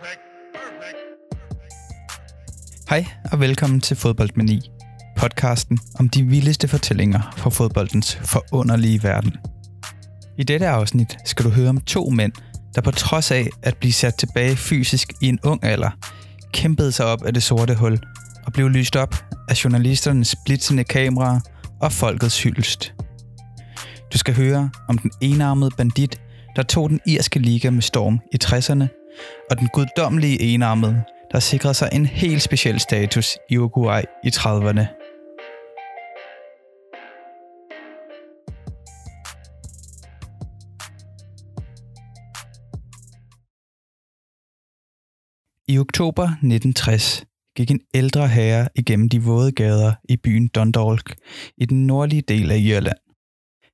Perfect. Perfect. Hej og velkommen til Fodboldmani, podcasten om de vildeste fortællinger fra fodboldens forunderlige verden. I dette afsnit skal du høre om to mænd, der på trods af at blive sat tilbage fysisk i en ung alder, kæmpede sig op af det sorte hul og blev lyst op af journalisternes blitzende kameraer og folkets hyldest. Du skal høre om den enarmede bandit, der tog den irske liga med storm i 60'erne, og den guddommelige enarmede, der sikrede sig en helt speciel status i Uruguay i 30'erne. I oktober 1960 gik en ældre herre igennem de våde gader i byen Dundalk i den nordlige del af Irland,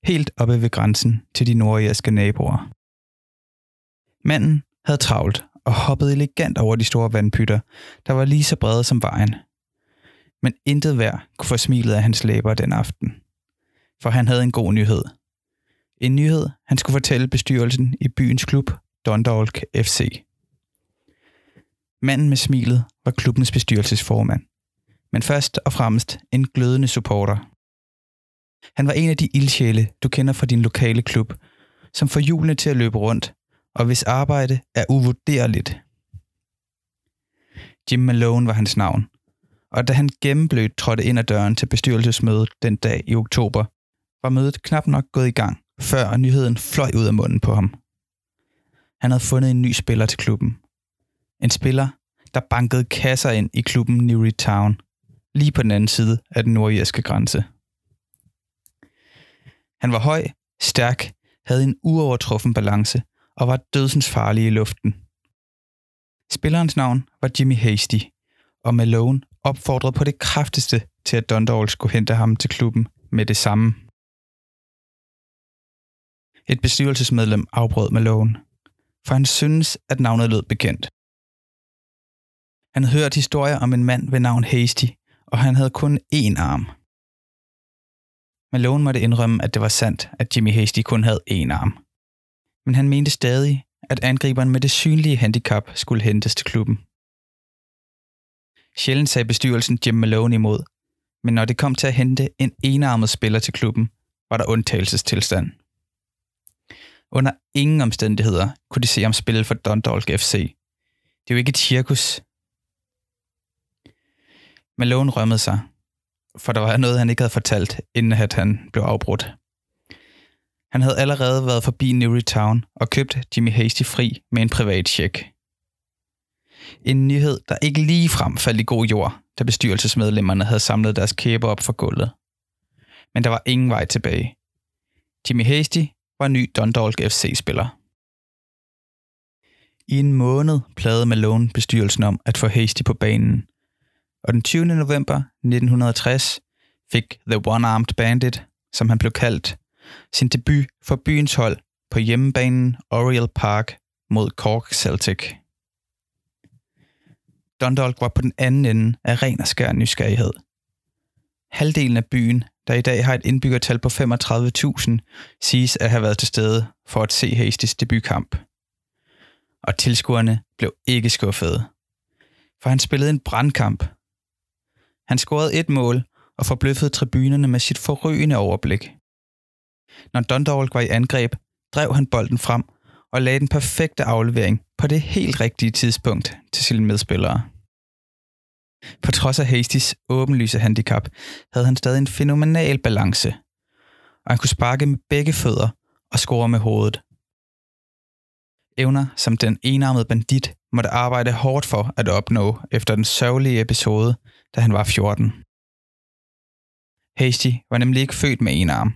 helt oppe ved grænsen til de nordirske naboer. Manden havde travlt og hoppede elegant over de store vandpytter, der var lige så brede som vejen. Men intet værd kunne få smilet af hans læber den aften. For han havde en god nyhed. En nyhed, han skulle fortælle bestyrelsen i byens klub, Dundalk FC. Manden med smilet var klubbens bestyrelsesformand. Men først og fremmest en glødende supporter. Han var en af de ildsjæle, du kender fra din lokale klub, som får hjulene til at løbe rundt, og hvis arbejde er uvurderligt. Jim Malone var hans navn, og da han gennemblødt trådte ind ad døren til bestyrelsesmødet den dag i oktober, var mødet knap nok gået i gang, før nyheden fløj ud af munden på ham. Han havde fundet en ny spiller til klubben. En spiller, der bankede kasser ind i klubben Newry Town, lige på den anden side af den nordirske grænse. Han var høj, stærk, havde en uovertruffen balance og var dødsens farlige i luften. Spillerens navn var Jimmy Hasty, og Malone opfordrede på det kraftigste til, at Dundalk skulle hente ham til klubben med det samme. Et bestyrelsesmedlem afbrød Malone, for han syntes, at navnet lød bekendt. Han havde hørt historier om en mand ved navn Hasty, og han havde kun én arm. Malone måtte indrømme, at det var sandt, at Jimmy Hasty kun havde én arm. Men han mente stadig, at angriberen med det synlige handicap skulle hentes til klubben. Sjældent sagde bestyrelsen Jim Malone imod, men når det kom til at hente en enarmet spiller til klubben, var der undtagelsestilstand. Under ingen omstændigheder kunne de se ham spille for Dundalk FC. Det er jo ikke et cirkus. Malone rømmede sig, for der var noget, han ikke havde fortalt, inden at han blev afbrudt. Han havde allerede været forbi Newry Town og købt Jimmy Hasty fri med en privat check. En nyhed, der ikke lige frem faldt i god jord, da bestyrelsesmedlemmerne havde samlet deres kæber op for gulvet. Men der var ingen vej tilbage. Jimmy Hasty var ny Dundalk FC-spiller. I en måned plagede Malone bestyrelsen om at få Hasty på banen, og den 20. november 1960 fik The One-Armed Bandit, som han blev kaldt, sin debut for byens hold på hjemmebanen Oriel Park mod Cork Celtic. Dundalk var på den anden ende af ren og skær nysgerrighed. Halvdelen af byen, der i dag har et indbyggertal på 35.000, siges at have været til stede for at se Hastings debutkamp. Og tilskuerne blev ikke skuffede, for han spillede en brandkamp. Han scorede et mål og forbløffede tribunerne med sit forrygende overblik. Når Dundalk var i angreb, drev han bolden frem og lagde den perfekte aflevering på det helt rigtige tidspunkt til sine medspillere. På trods af Hastys åbenlyse handicap, havde han stadig en fænomenal balance, og han kunne sparke med begge fødder og score med hovedet. Evner, som den enarmede bandit måtte arbejde hårdt for at opnå efter den sørgelige episode, da han var 14. Hasty var nemlig ikke født med en arm,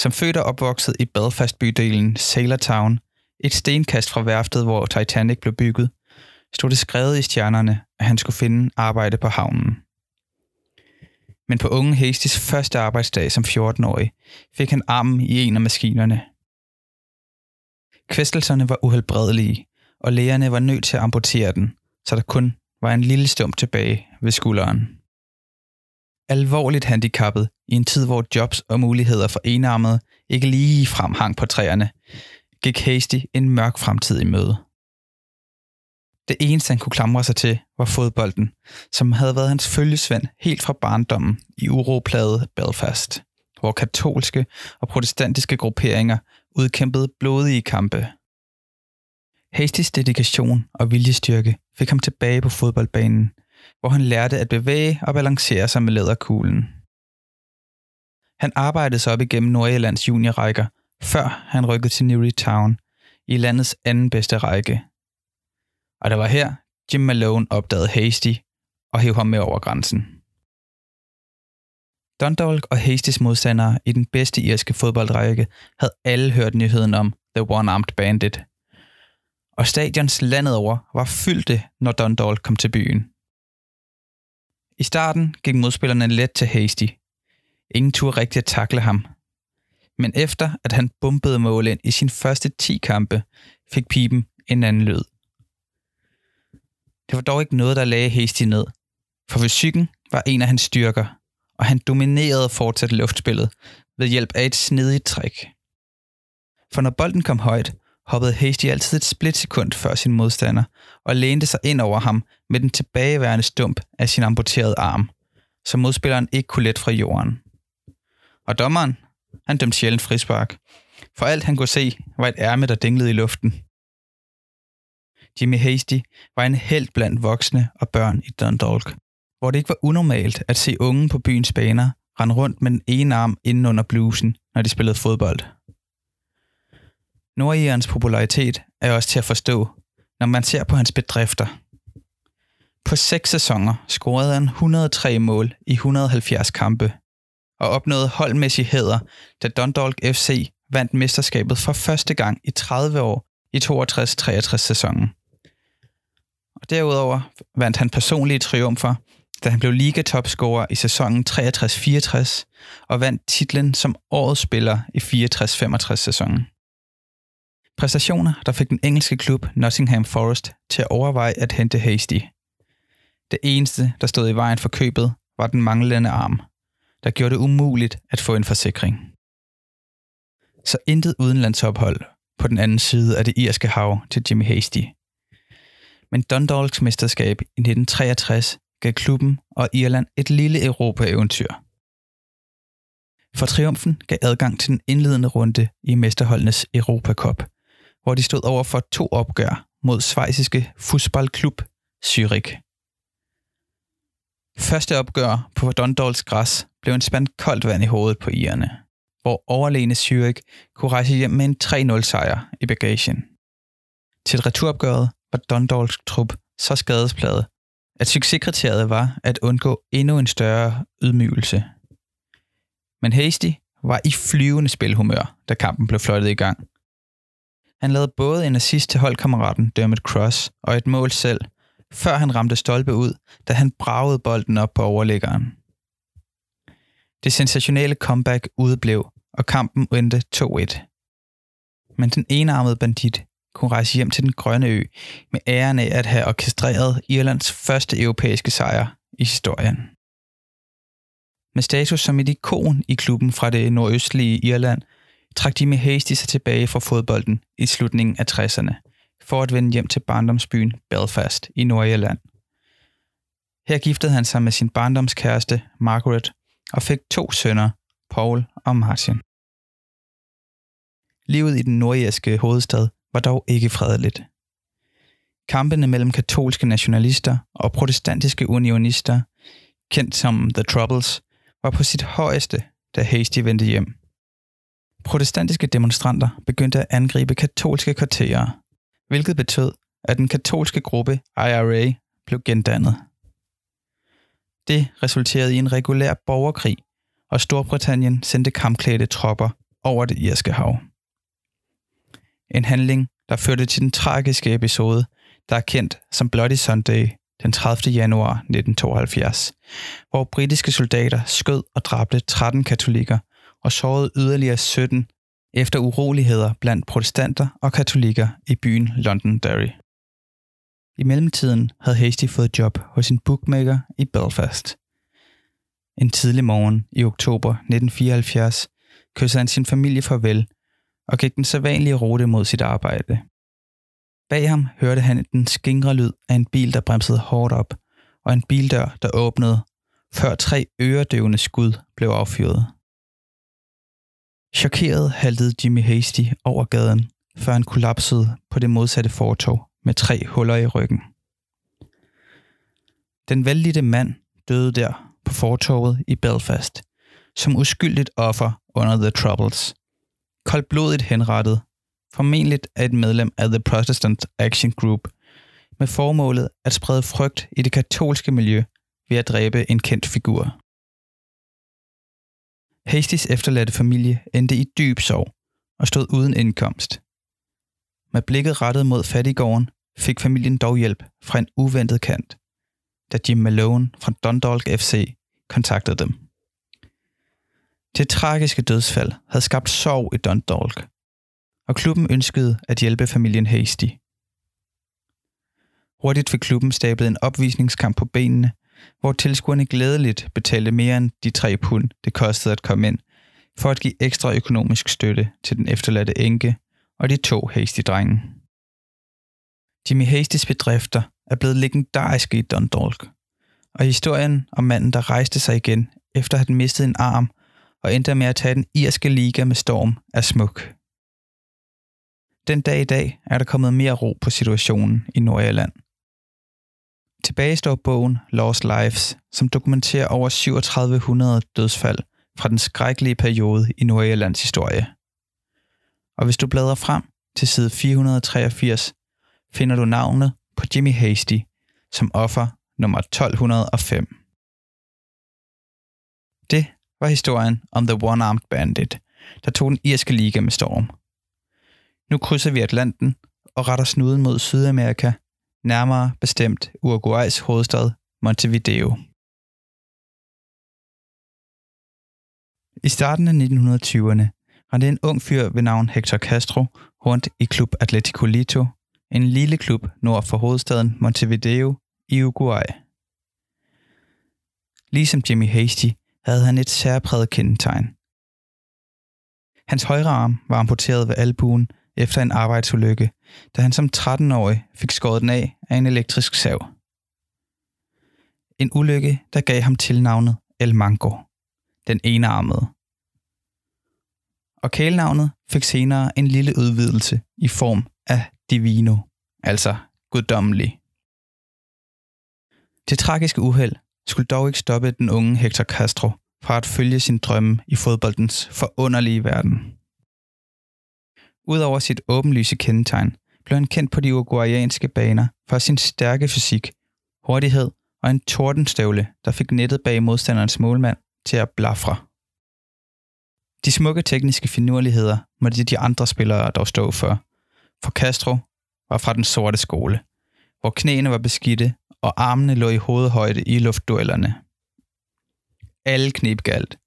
som født og opvokset i Belfast-bydelen Sailortown, et stenkast fra værftet, hvor Titanic blev bygget, stod det skrevet i stjernerne, at han skulle finde arbejde på havnen. Men på unge Hastys første arbejdsdag som 14-årig, fik han armen i en af maskinerne. Kvæstelserne var uhelbredelige, og lægerne var nødt til at amputere den, så der kun var en lille stump tilbage ved skulderen alvorligt handicappet i en tid, hvor jobs og muligheder for enarmede ikke lige frem hang på træerne, gik Hasty en mørk fremtid i møde. Det eneste, han kunne klamre sig til, var fodbolden, som havde været hans følgesvend helt fra barndommen i uropladet Belfast, hvor katolske og protestantiske grupperinger udkæmpede blodige kampe. Hastys dedikation og viljestyrke fik ham tilbage på fodboldbanen, hvor han lærte at bevæge og balancere sig med læderkuglen. Han arbejdede sig op igennem Nordjyllands juniorrækker, før han rykkede til Newry Town i landets anden bedste række. Og det var her, Jim Malone opdagede Hasty og hævde ham med over grænsen. Dundalk og Hastys modstandere i den bedste irske fodboldrække havde alle hørt nyheden om The One-Armed Bandit. Og stadions landet over var fyldte, når Dundalk kom til byen. I starten gik modspillerne let til Hasty. Ingen tur rigtig at takle ham. Men efter at han bumpede mål ind i sin første 10 kampe, fik pipen en anden lyd. Det var dog ikke noget, der lagde Hasty ned, for fysikken var en af hans styrker, og han dominerede fortsat luftspillet ved hjælp af et snedigt træk. For når bolden kom højt, hoppede Hasty altid et splitsekund før sin modstander og lænede sig ind over ham med den tilbageværende stump af sin amputerede arm, så modspilleren ikke kunne let fra jorden. Og dommeren, han dømte sjældent frispark, for alt han kunne se var et ærme, der dinglede i luften. Jimmy Hasty var en held blandt voksne og børn i Dundalk, hvor det ikke var unormalt at se unge på byens baner rende rundt med den ene arm inden under blusen, når de spillede fodbold. Nordirens popularitet er også til at forstå, når man ser på hans bedrifter. På seks sæsoner scorede han 103 mål i 170 kampe og opnåede holdmæssig hæder, da Dundalk FC vandt mesterskabet for første gang i 30 år i 62-63 sæsonen. Og derudover vandt han personlige triumfer, da han blev ligatopscorer i sæsonen 63-64 og vandt titlen som årets spiller i 64-65 sæsonen. Præstationer, der fik den engelske klub Nottingham Forest til at overveje at hente Hasty. Det eneste, der stod i vejen for købet, var den manglende arm, der gjorde det umuligt at få en forsikring. Så intet udenlandsophold på den anden side af det irske hav til Jimmy Hasty. Men Dundalks mesterskab i 1963 gav klubben og Irland et lille Europa-eventyr. For triumfen gav adgang til den indledende runde i mesterholdenes Europa Cup, hvor de stod over for to opgør mod svejsiske fodboldklub Zürich. Første opgør på Dundalks græs blev en spand koldt vand i hovedet på irerne, hvor overlegne Zürich kunne rejse hjem med en 3-0 sejr i bagagen. Til returopgøret var Dundalks trup så skadespladet, at succeskriteriet var at undgå endnu en større ydmygelse. Men Hasty var i flyvende spilhumør, da kampen blev fløjtet i gang. Han lavede både en assist til holdkammeraten Dermot Cross og et mål selv, før han ramte stolpe ud, da han bragede bolden op på overliggeren. Det sensationelle comeback udeblev, og kampen endte 2-1. Men den enarmede bandit kunne rejse hjem til den grønne ø med æren af at have orkestreret Irlands første europæiske sejr i historien. Med status som et ikon i klubben fra det nordøstlige Irland, trak Jimmy Hasty sig tilbage fra fodbolden i slutningen af 60'erne, for at vende hjem til barndomsbyen Belfast i Nordirland. Her giftede han sig med sin barndomskæreste Margaret og fik to sønner, Paul og Martin. Livet i den nordirske hovedstad var dog ikke fredeligt. Kampene mellem katolske nationalister og protestantiske unionister, kendt som The Troubles, var på sit højeste, da Hasty vendte hjem. Protestantiske demonstranter begyndte at angribe katolske kvarterer, hvilket betød, at den katolske gruppe IRA blev gendannet. Det resulterede i en regulær borgerkrig, og Storbritannien sendte kampklædte tropper over det irske hav. En handling, der førte til den tragiske episode, der er kendt som Bloody Sunday den 30. januar 1972, hvor britiske soldater skød og dræbte 13 katolikker og sårede yderligere 17 efter uroligheder blandt protestanter og katolikker i byen Londonderry. I mellemtiden havde Hasty fået job hos en bookmaker i Belfast. En tidlig morgen i oktober 1974 kyssede han sin familie farvel og gik den sædvanlige rute mod sit arbejde. Bag ham hørte han den skingre lyd af en bil, der bremsede hårdt op, og en bildør, der åbnede, før tre øredøvende skud blev affyret. Chokeret haltede Jimmy Hasty over gaden, før han kollapsede på det modsatte fortog med tre huller i ryggen. Den vældige mand døde der på fortovet i Belfast, som uskyldigt offer under The Troubles. Koldblodigt henrettet, formentlig af et medlem af The Protestant Action Group, med formålet at sprede frygt i det katolske miljø ved at dræbe en kendt figur. Hastys efterladte familie endte i dyb sorg og stod uden indkomst. Med blikket rettet mod fattigården fik familien dog hjælp fra en uventet kant, da Jim Malone fra Dundalk FC kontaktede dem. Det tragiske dødsfald havde skabt sorg i Dundalk, og klubben ønskede at hjælpe familien Hasty. Hurtigt fik klubben stablet en opvisningskamp på benene, hvor tilskuerne glædeligt betalte mere end de tre pund, det kostede at komme ind, for at give ekstra økonomisk støtte til den efterladte enke og de to Hasty-drenge. Jimmy Hastys bedrifter er blevet legendariske i Dundalk, og historien om manden, der rejste sig igen efter at have mistet en arm og endte med at tage den irske liga med storm, er smuk. Den dag i dag er der kommet mere ro på situationen i Nordirland. Tilbage står bogen Lost Lives, som dokumenterer over 3700 dødsfald fra den skrækkelige periode i Nordirlands historie. Og hvis du bladrer frem til side 483, finder du navnet på Jimmy Hasty som offer nummer 1205. Det var historien om The One-Armed Bandit, der tog den irske liga med storm. Nu krydser vi Atlanten og retter snuden mod Sydamerika, nærmere bestemt Uruguays hovedstad Montevideo. I starten af 1920'erne rendte en ung fyr ved navn Hector Castro rundt i Klub Atletico Lito, en lille klub nord for hovedstaden Montevideo i Uruguay. Ligesom Jimmy Hasty havde han et særpræget kendetegn. Hans højre arm var amputeret ved albuen efter en arbejdsulykke, da han som 13-årig fik skåret den af af en elektrisk sav. En ulykke, der gav ham tilnavnet El Mango, den enarmede. Og kælenavnet fik senere en lille udvidelse i form af Divino, altså guddommelig. Det tragiske uheld skulle dog ikke stoppe den unge Hector Castro fra at følge sin drømme i fodboldens forunderlige verden. Udover sit åbenlyse kendetegn, blev han kendt på de uruguayanske baner for sin stærke fysik, hurtighed og en tordenstøvle, der fik nettet bag modstanderens målmand til at blafre. De smukke tekniske finurligheder måtte de andre spillere dog stå for, for Castro var fra den sorte skole, hvor knæene var beskidte og armene lå i hovedhøjde i luftduellerne. Alle knep galt,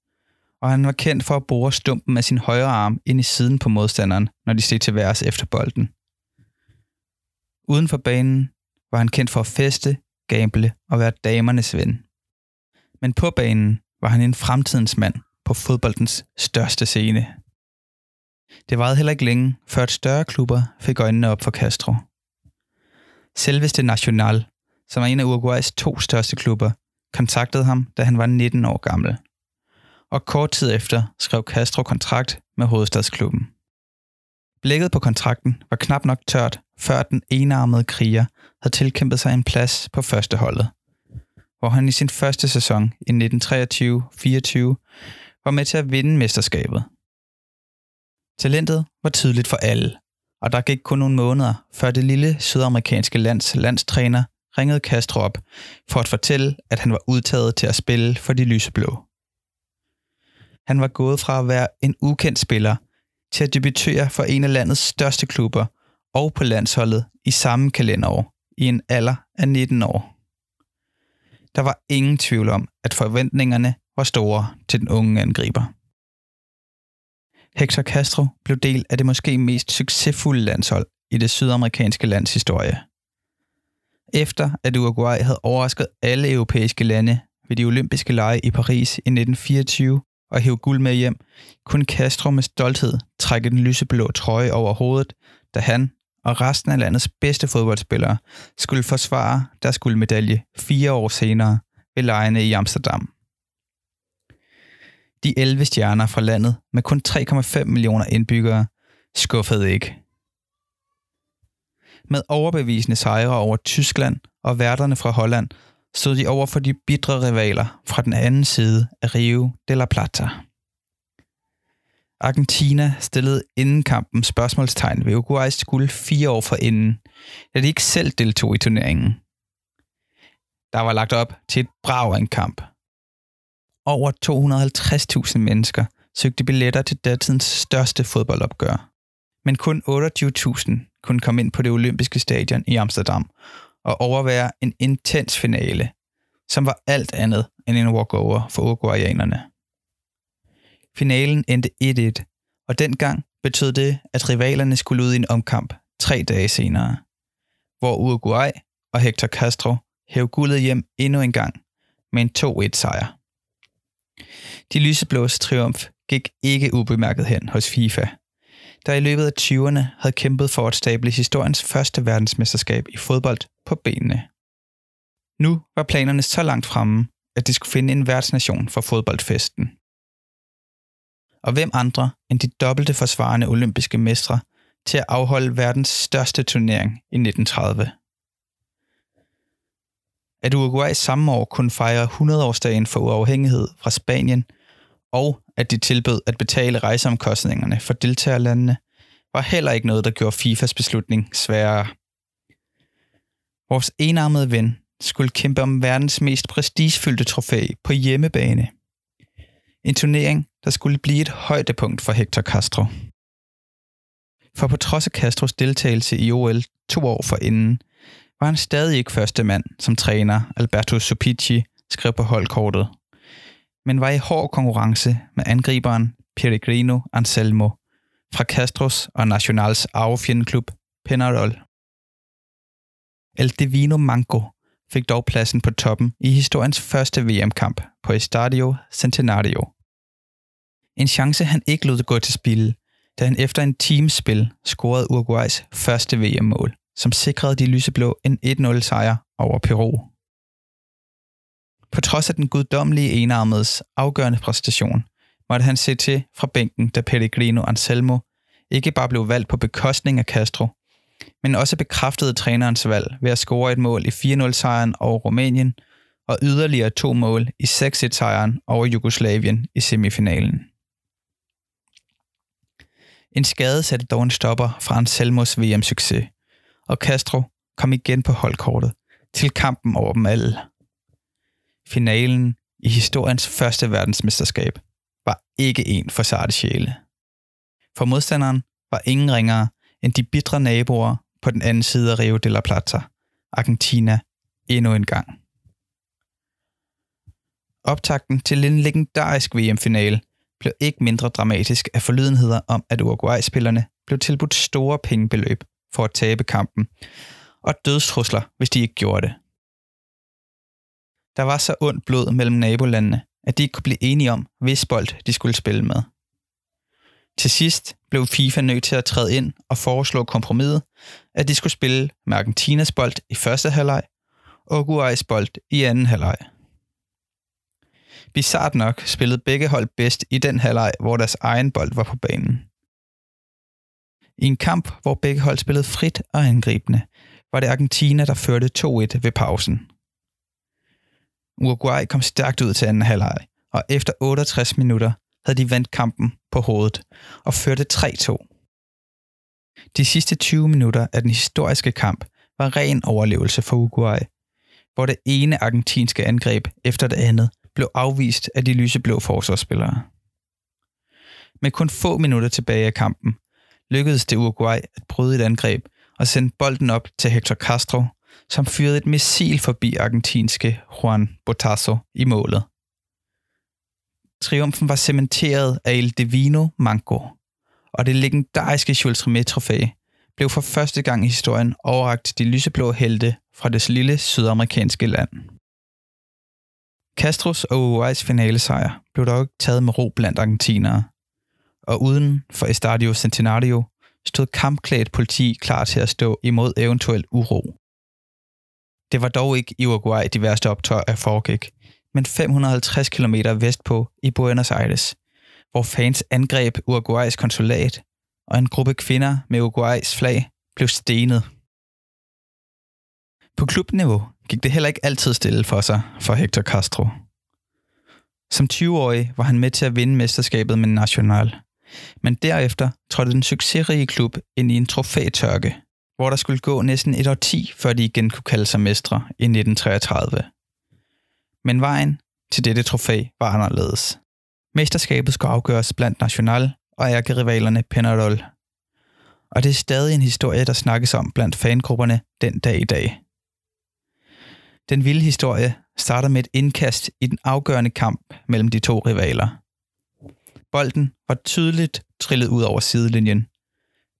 og han var kendt for at bore stumpen af sin højre arm ind i siden på modstanderen, når de steg til værs efter bolden. Uden for banen var han kendt for at feste, gamble og være damernes ven. Men på banen var han en fremtidens mand på fodboldens største scene. Det varede heller ikke længe, før et større klubber fik øjnene op for Castro. Selveste Nacional, som er en af Uruguays to største klubber, kontaktede ham, da han var 19 år gammel og kort tid efter skrev Castro kontrakt med hovedstadsklubben. Blikket på kontrakten var knap nok tørt, før den enarmede kriger havde tilkæmpet sig en plads på førsteholdet, hvor han i sin første sæson i 1923-24 var med til at vinde mesterskabet. Talentet var tydeligt for alle, og der gik kun nogle måneder, før det lille sydamerikanske lands landstræner ringede Castro op for at fortælle, at han var udtaget til at spille for de lyseblå. Han var gået fra at være en ukendt spiller til at debutere for en af landets største klubber og på landsholdet i samme kalenderår i en alder af 19 år. Der var ingen tvivl om, at forventningerne var store til den unge angriber. Hector Castro blev del af det måske mest succesfulde landshold i det sydamerikanske lands historie. Efter at Uruguay havde overrasket alle europæiske lande ved de olympiske lege i Paris i 1924, og hæve guld med hjem, kunne Castro med stolthed trække den lyseblå trøje over hovedet, da han og resten af landets bedste fodboldspillere skulle forsvare deres guldmedalje fire år senere ved lejene i Amsterdam. De 11 stjerner fra landet med kun 3,5 millioner indbyggere skuffede ikke. Med overbevisende sejre over Tyskland og værterne fra Holland stod de over for de bitre rivaler fra den anden side af Rio de la Plata. Argentina stillede inden kampen spørgsmålstegn ved Uruguays guld fire år for inden, da de ikke selv deltog i turneringen. Der var lagt op til et brav af en kamp. Over 250.000 mennesker søgte billetter til datidens største fodboldopgør. Men kun 28.000 kunne komme ind på det olympiske stadion i Amsterdam at overvære en intens finale, som var alt andet end en walkover for uruguayanerne. Finalen endte 1-1, og dengang betød det, at rivalerne skulle ud i en omkamp tre dage senere, hvor Uruguay og Hector Castro hævde guldet hjem endnu en gang med en 2-1-sejr. De lyseblås triumf gik ikke ubemærket hen hos FIFA, der i løbet af 20'erne havde kæmpet for at stable historiens første verdensmesterskab i fodbold på benene. Nu var planerne så langt fremme, at de skulle finde en værtsnation for fodboldfesten. Og hvem andre end de dobbelte forsvarende olympiske mestre til at afholde verdens største turnering i 1930. At Uruguay samme år kunne fejre 100-årsdagen for uafhængighed fra Spanien, og at de tilbød at betale rejseomkostningerne for deltagerlandene, var heller ikke noget, der gjorde FIFAs beslutning sværere. Vores enarmede ven skulle kæmpe om verdens mest prestigefyldte trofæ på hjemmebane. En turnering, der skulle blive et højdepunkt for Hector Castro. For på trods af Castros deltagelse i OL to år for inden, var han stadig ikke første mand, som træner Alberto Supici skrev på holdkortet, men var i hård konkurrence med angriberen Peregrino Anselmo fra Castros og Nationals arvefjendeklub Penarol. El Divino Manco fik dog pladsen på toppen i historiens første VM-kamp på Estadio Centenario. En chance han ikke lod gå til spil, da han efter en teamspil scorede Uruguays første VM-mål, som sikrede de lyseblå en 1-0 sejr over Peru. På trods af den guddommelige enarmedes afgørende præstation, måtte han se til fra bænken, da Pellegrino Anselmo ikke bare blev valgt på bekostning af Castro, men også bekræftede trænerens valg ved at score et mål i 4-0-sejren over Rumænien og yderligere to mål i 6-1-sejren over Jugoslavien i semifinalen. En skade satte dog en stopper fra Anselmos VM-succes, og Castro kom igen på holdkortet til kampen over dem alle. Finalen i historiens første verdensmesterskab var ikke en for sarte sjæle. For modstanderen var ingen ringere end de bitre naboer på den anden side af Rio de la Plata, Argentina, endnu en gang. Optakten til en legendarisk VM-finale blev ikke mindre dramatisk af forlydenheder om, at Uruguay-spillerne blev tilbudt store pengebeløb for at tabe kampen, og dødstrusler, hvis de ikke gjorde det. Der var så ondt blod mellem nabolandene, at de ikke kunne blive enige om, hvis bold de skulle spille med. Til sidst blev FIFA nødt til at træde ind og foreslå kompromiset, at de skulle spille med Argentinas bold i første halvleg og Uruguays bold i anden halvleg. Bizart nok spillede begge hold bedst i den halvleg, hvor deres egen bold var på banen. I en kamp, hvor begge hold spillede frit og angribende, var det Argentina, der førte 2-1 ved pausen. Uruguay kom stærkt ud til anden halvleg, og efter 68 minutter havde de vendt kampen på hovedet og førte 3-2. De sidste 20 minutter af den historiske kamp var ren overlevelse for Uruguay, hvor det ene argentinske angreb efter det andet blev afvist af de lyseblå forsvarsspillere. Med kun få minutter tilbage af kampen, lykkedes det Uruguay at bryde et angreb og sende bolden op til Hector Castro, som fyrede et missil forbi argentinske Juan Botasso i målet. Triumfen var cementeret af El Divino Manco, og det legendariske Jules Rimet-trofæ blev for første gang i historien overragt de lyseblå helte fra det lille sydamerikanske land. Castros og Uruguays finalesejr blev dog ikke taget med ro blandt argentinere, og uden for Estadio Centenario stod kampklædt politi klar til at stå imod eventuel uro. Det var dog ikke i Uruguay, de værste optøjer foregik, men 550 km vestpå i Buenos Aires, hvor fans angreb Uruguays konsulat, og en gruppe kvinder med Uruguays flag blev stenet. På klubniveau gik det heller ikke altid stille for sig for Hector Castro. Som 20-årig var han med til at vinde mesterskabet med National, men derefter trådte den succesrige klub ind i en trofætørke, hvor der skulle gå næsten et årti, før de igen kunne kalde sig mestre i 1933. Men vejen til dette trofæ var anderledes. Mesterskabet skulle afgøres blandt National og ærkerivalerne Penarol. Og det er stadig en historie, der snakkes om blandt fangrupperne den dag i dag. Den vilde historie starter med et indkast i den afgørende kamp mellem de to rivaler. Bolden var tydeligt trillet ud over sidelinjen.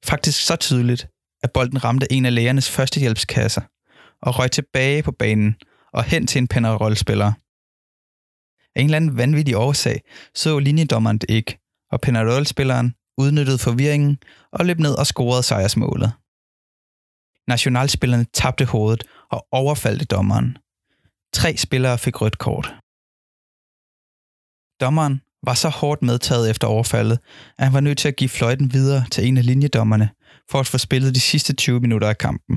Faktisk så tydeligt, at bolden ramte en af lægernes førstehjælpskasser og røg tilbage på banen og hen til en Penarol-spiller. Af en eller anden vanvittig årsag så linjedommeren det ikke, og Penarol-spilleren udnyttede forvirringen og løb ned og scorede sejrsmålet. Nationalspillerne tabte hovedet og overfaldte dommeren. Tre spillere fik rødt kort. Dommeren var så hårdt medtaget efter overfaldet, at han var nødt til at give fløjten videre til en af linjedommerne for at få spillet de sidste 20 minutter af kampen.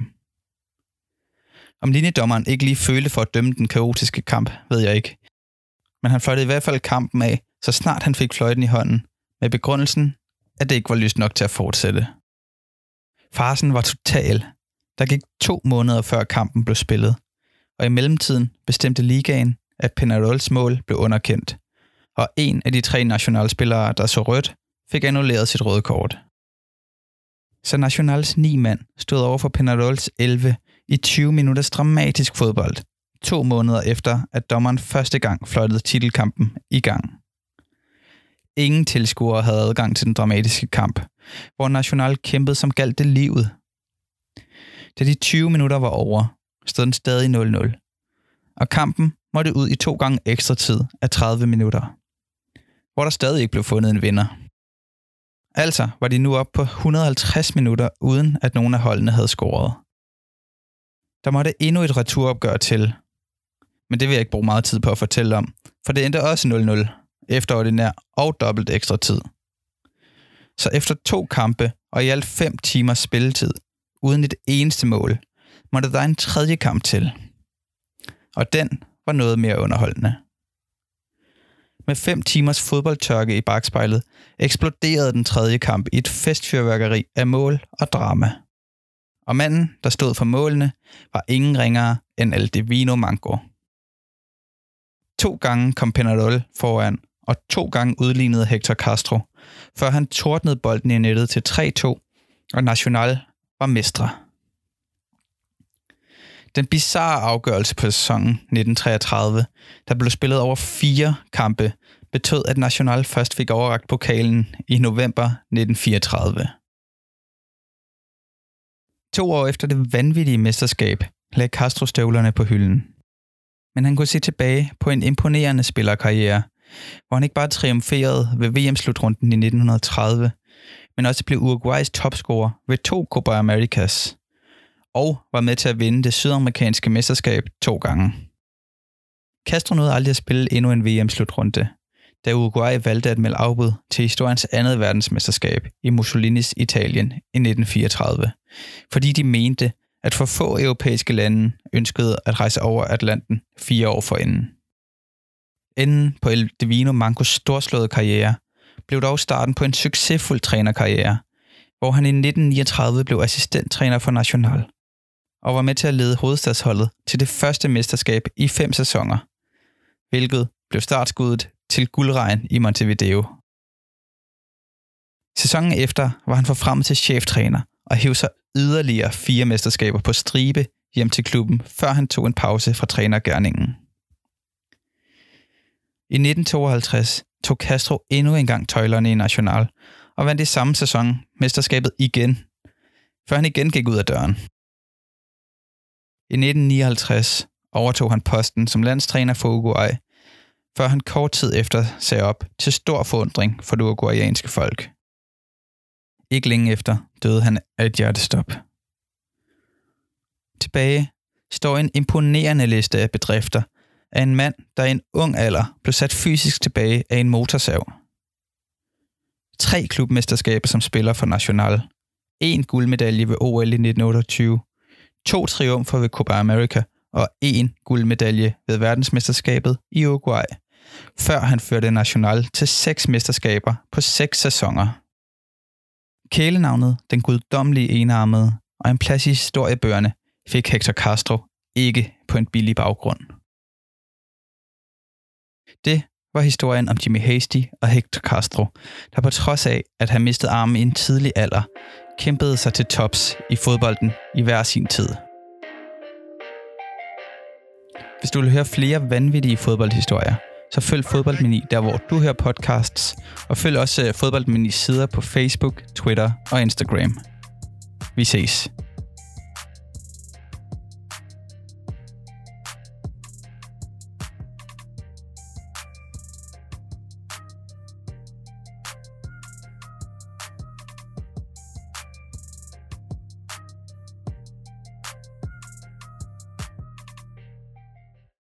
Om linjedommeren ikke lige følte for at dømme den kaotiske kamp, ved jeg ikke. Men han fløjtede i hvert fald kampen af, så snart han fik fløjten i hånden, med begrundelsen, at det ikke var lyst nok til at fortsætte. Farsen var total. Der gik to måneder før kampen blev spillet, og i mellemtiden bestemte ligaen, at Penarols mål blev underkendt, og en af de tre nationalspillere, der så rødt, fik annulleret sit røde kort. Så Nationals 9 mand stod over for Penarols 11 i 20 minutters dramatisk fodbold, to måneder efter, at dommeren første gang fløjtede titelkampen i gang. Ingen tilskuere havde adgang til den dramatiske kamp, hvor National kæmpede som galt det livet. Da de 20 minutter var over, stod den stadig 0-0, og kampen måtte ud i to gange ekstra tid af 30 minutter, hvor der stadig ikke blev fundet en vinder. Altså var de nu op på 150 minutter, uden at nogen af holdene havde scoret. Der måtte endnu et returopgør til, men det vil jeg ikke bruge meget tid på at fortælle om, for det endte også 0-0 efter ordinær og dobbelt ekstra tid. Så efter to kampe og i alt fem timers spilletid, uden et eneste mål, måtte der en tredje kamp til. Og den var noget mere underholdende. Med fem timers fodboldtørke i bagspejlet, eksploderede den tredje kamp i et festfyrværkeri af mål og drama. Og manden, der stod for målene, var ingen ringere end Aldevino Mango. To gange kom Penarol foran, og to gange udlignede Hector Castro, før han tordnede bolden i nettet til 3-2, og National var mestre. Den bizarre afgørelse på sæsonen 1933, der blev spillet over fire kampe, betød, at National først fik overragt pokalen i november 1934. To år efter det vanvittige mesterskab lagde Castro støvlerne på hylden. Men han kunne se tilbage på en imponerende spillerkarriere, hvor han ikke bare triumferede ved VM-slutrunden i 1930, men også blev Uruguays topscorer ved to Copa Americas, og var med til at vinde det sydamerikanske mesterskab to gange. Castro nåede aldrig at spille endnu en VM-slutrunde, da Uruguay valgte at melde afbud til historiens andet verdensmesterskab i Mussolinis Italien i 1934, fordi de mente, at for få europæiske lande ønskede at rejse over Atlanten fire år forinden. Enden på El Divino Mancos storslåede karriere blev dog starten på en succesfuld trænerkarriere, hvor han i 1939 blev assistenttræner for National og var med til at lede hovedstadsholdet til det første mesterskab i fem sæsoner, hvilket blev startskuddet til guldregn i Montevideo. Sæsonen efter var han forfremmet til cheftræner og hævde sig yderligere fire mesterskaber på stribe hjem til klubben, før han tog en pause fra trænergærningen. I 1952 tog Castro endnu engang tøjlerne i National og vandt i samme sæson mesterskabet igen, før han igen gik ud af døren. I 1959 overtog han posten som landstræner for Uruguay, før han kort tid efter sagde op til stor forundring for det uruguayanske folk. Ikke længe efter døde han af et hjertestop. Tilbage står en imponerende liste af bedrifter af en mand, der i en ung alder blev sat fysisk tilbage af en motorsav. Tre klubmesterskaber som spiller for National. En guldmedalje ved OL i 1928. To triumfer ved Copa America og en guldmedalje ved verdensmesterskabet i Uruguay, før han førte National til seks mesterskaber på seks sæsoner. Kælenavnet Den Guddommelige Enarmede og en plads i historiebøgerne fik Hector Castro ikke på en billig baggrund. Det var historien om Jimmy Hasty og Hector Castro, der på trods af at have mistet armen i en tidlig alder, kæmpede sig til tops i fodbolden i hver sin tid. Hvis du vil høre flere vanvittige fodboldhistorier, så følg Fodboldmini der, hvor du hører podcasts, og følg også øh, Fodboldmini sider på Facebook, Twitter og Instagram. Vi ses.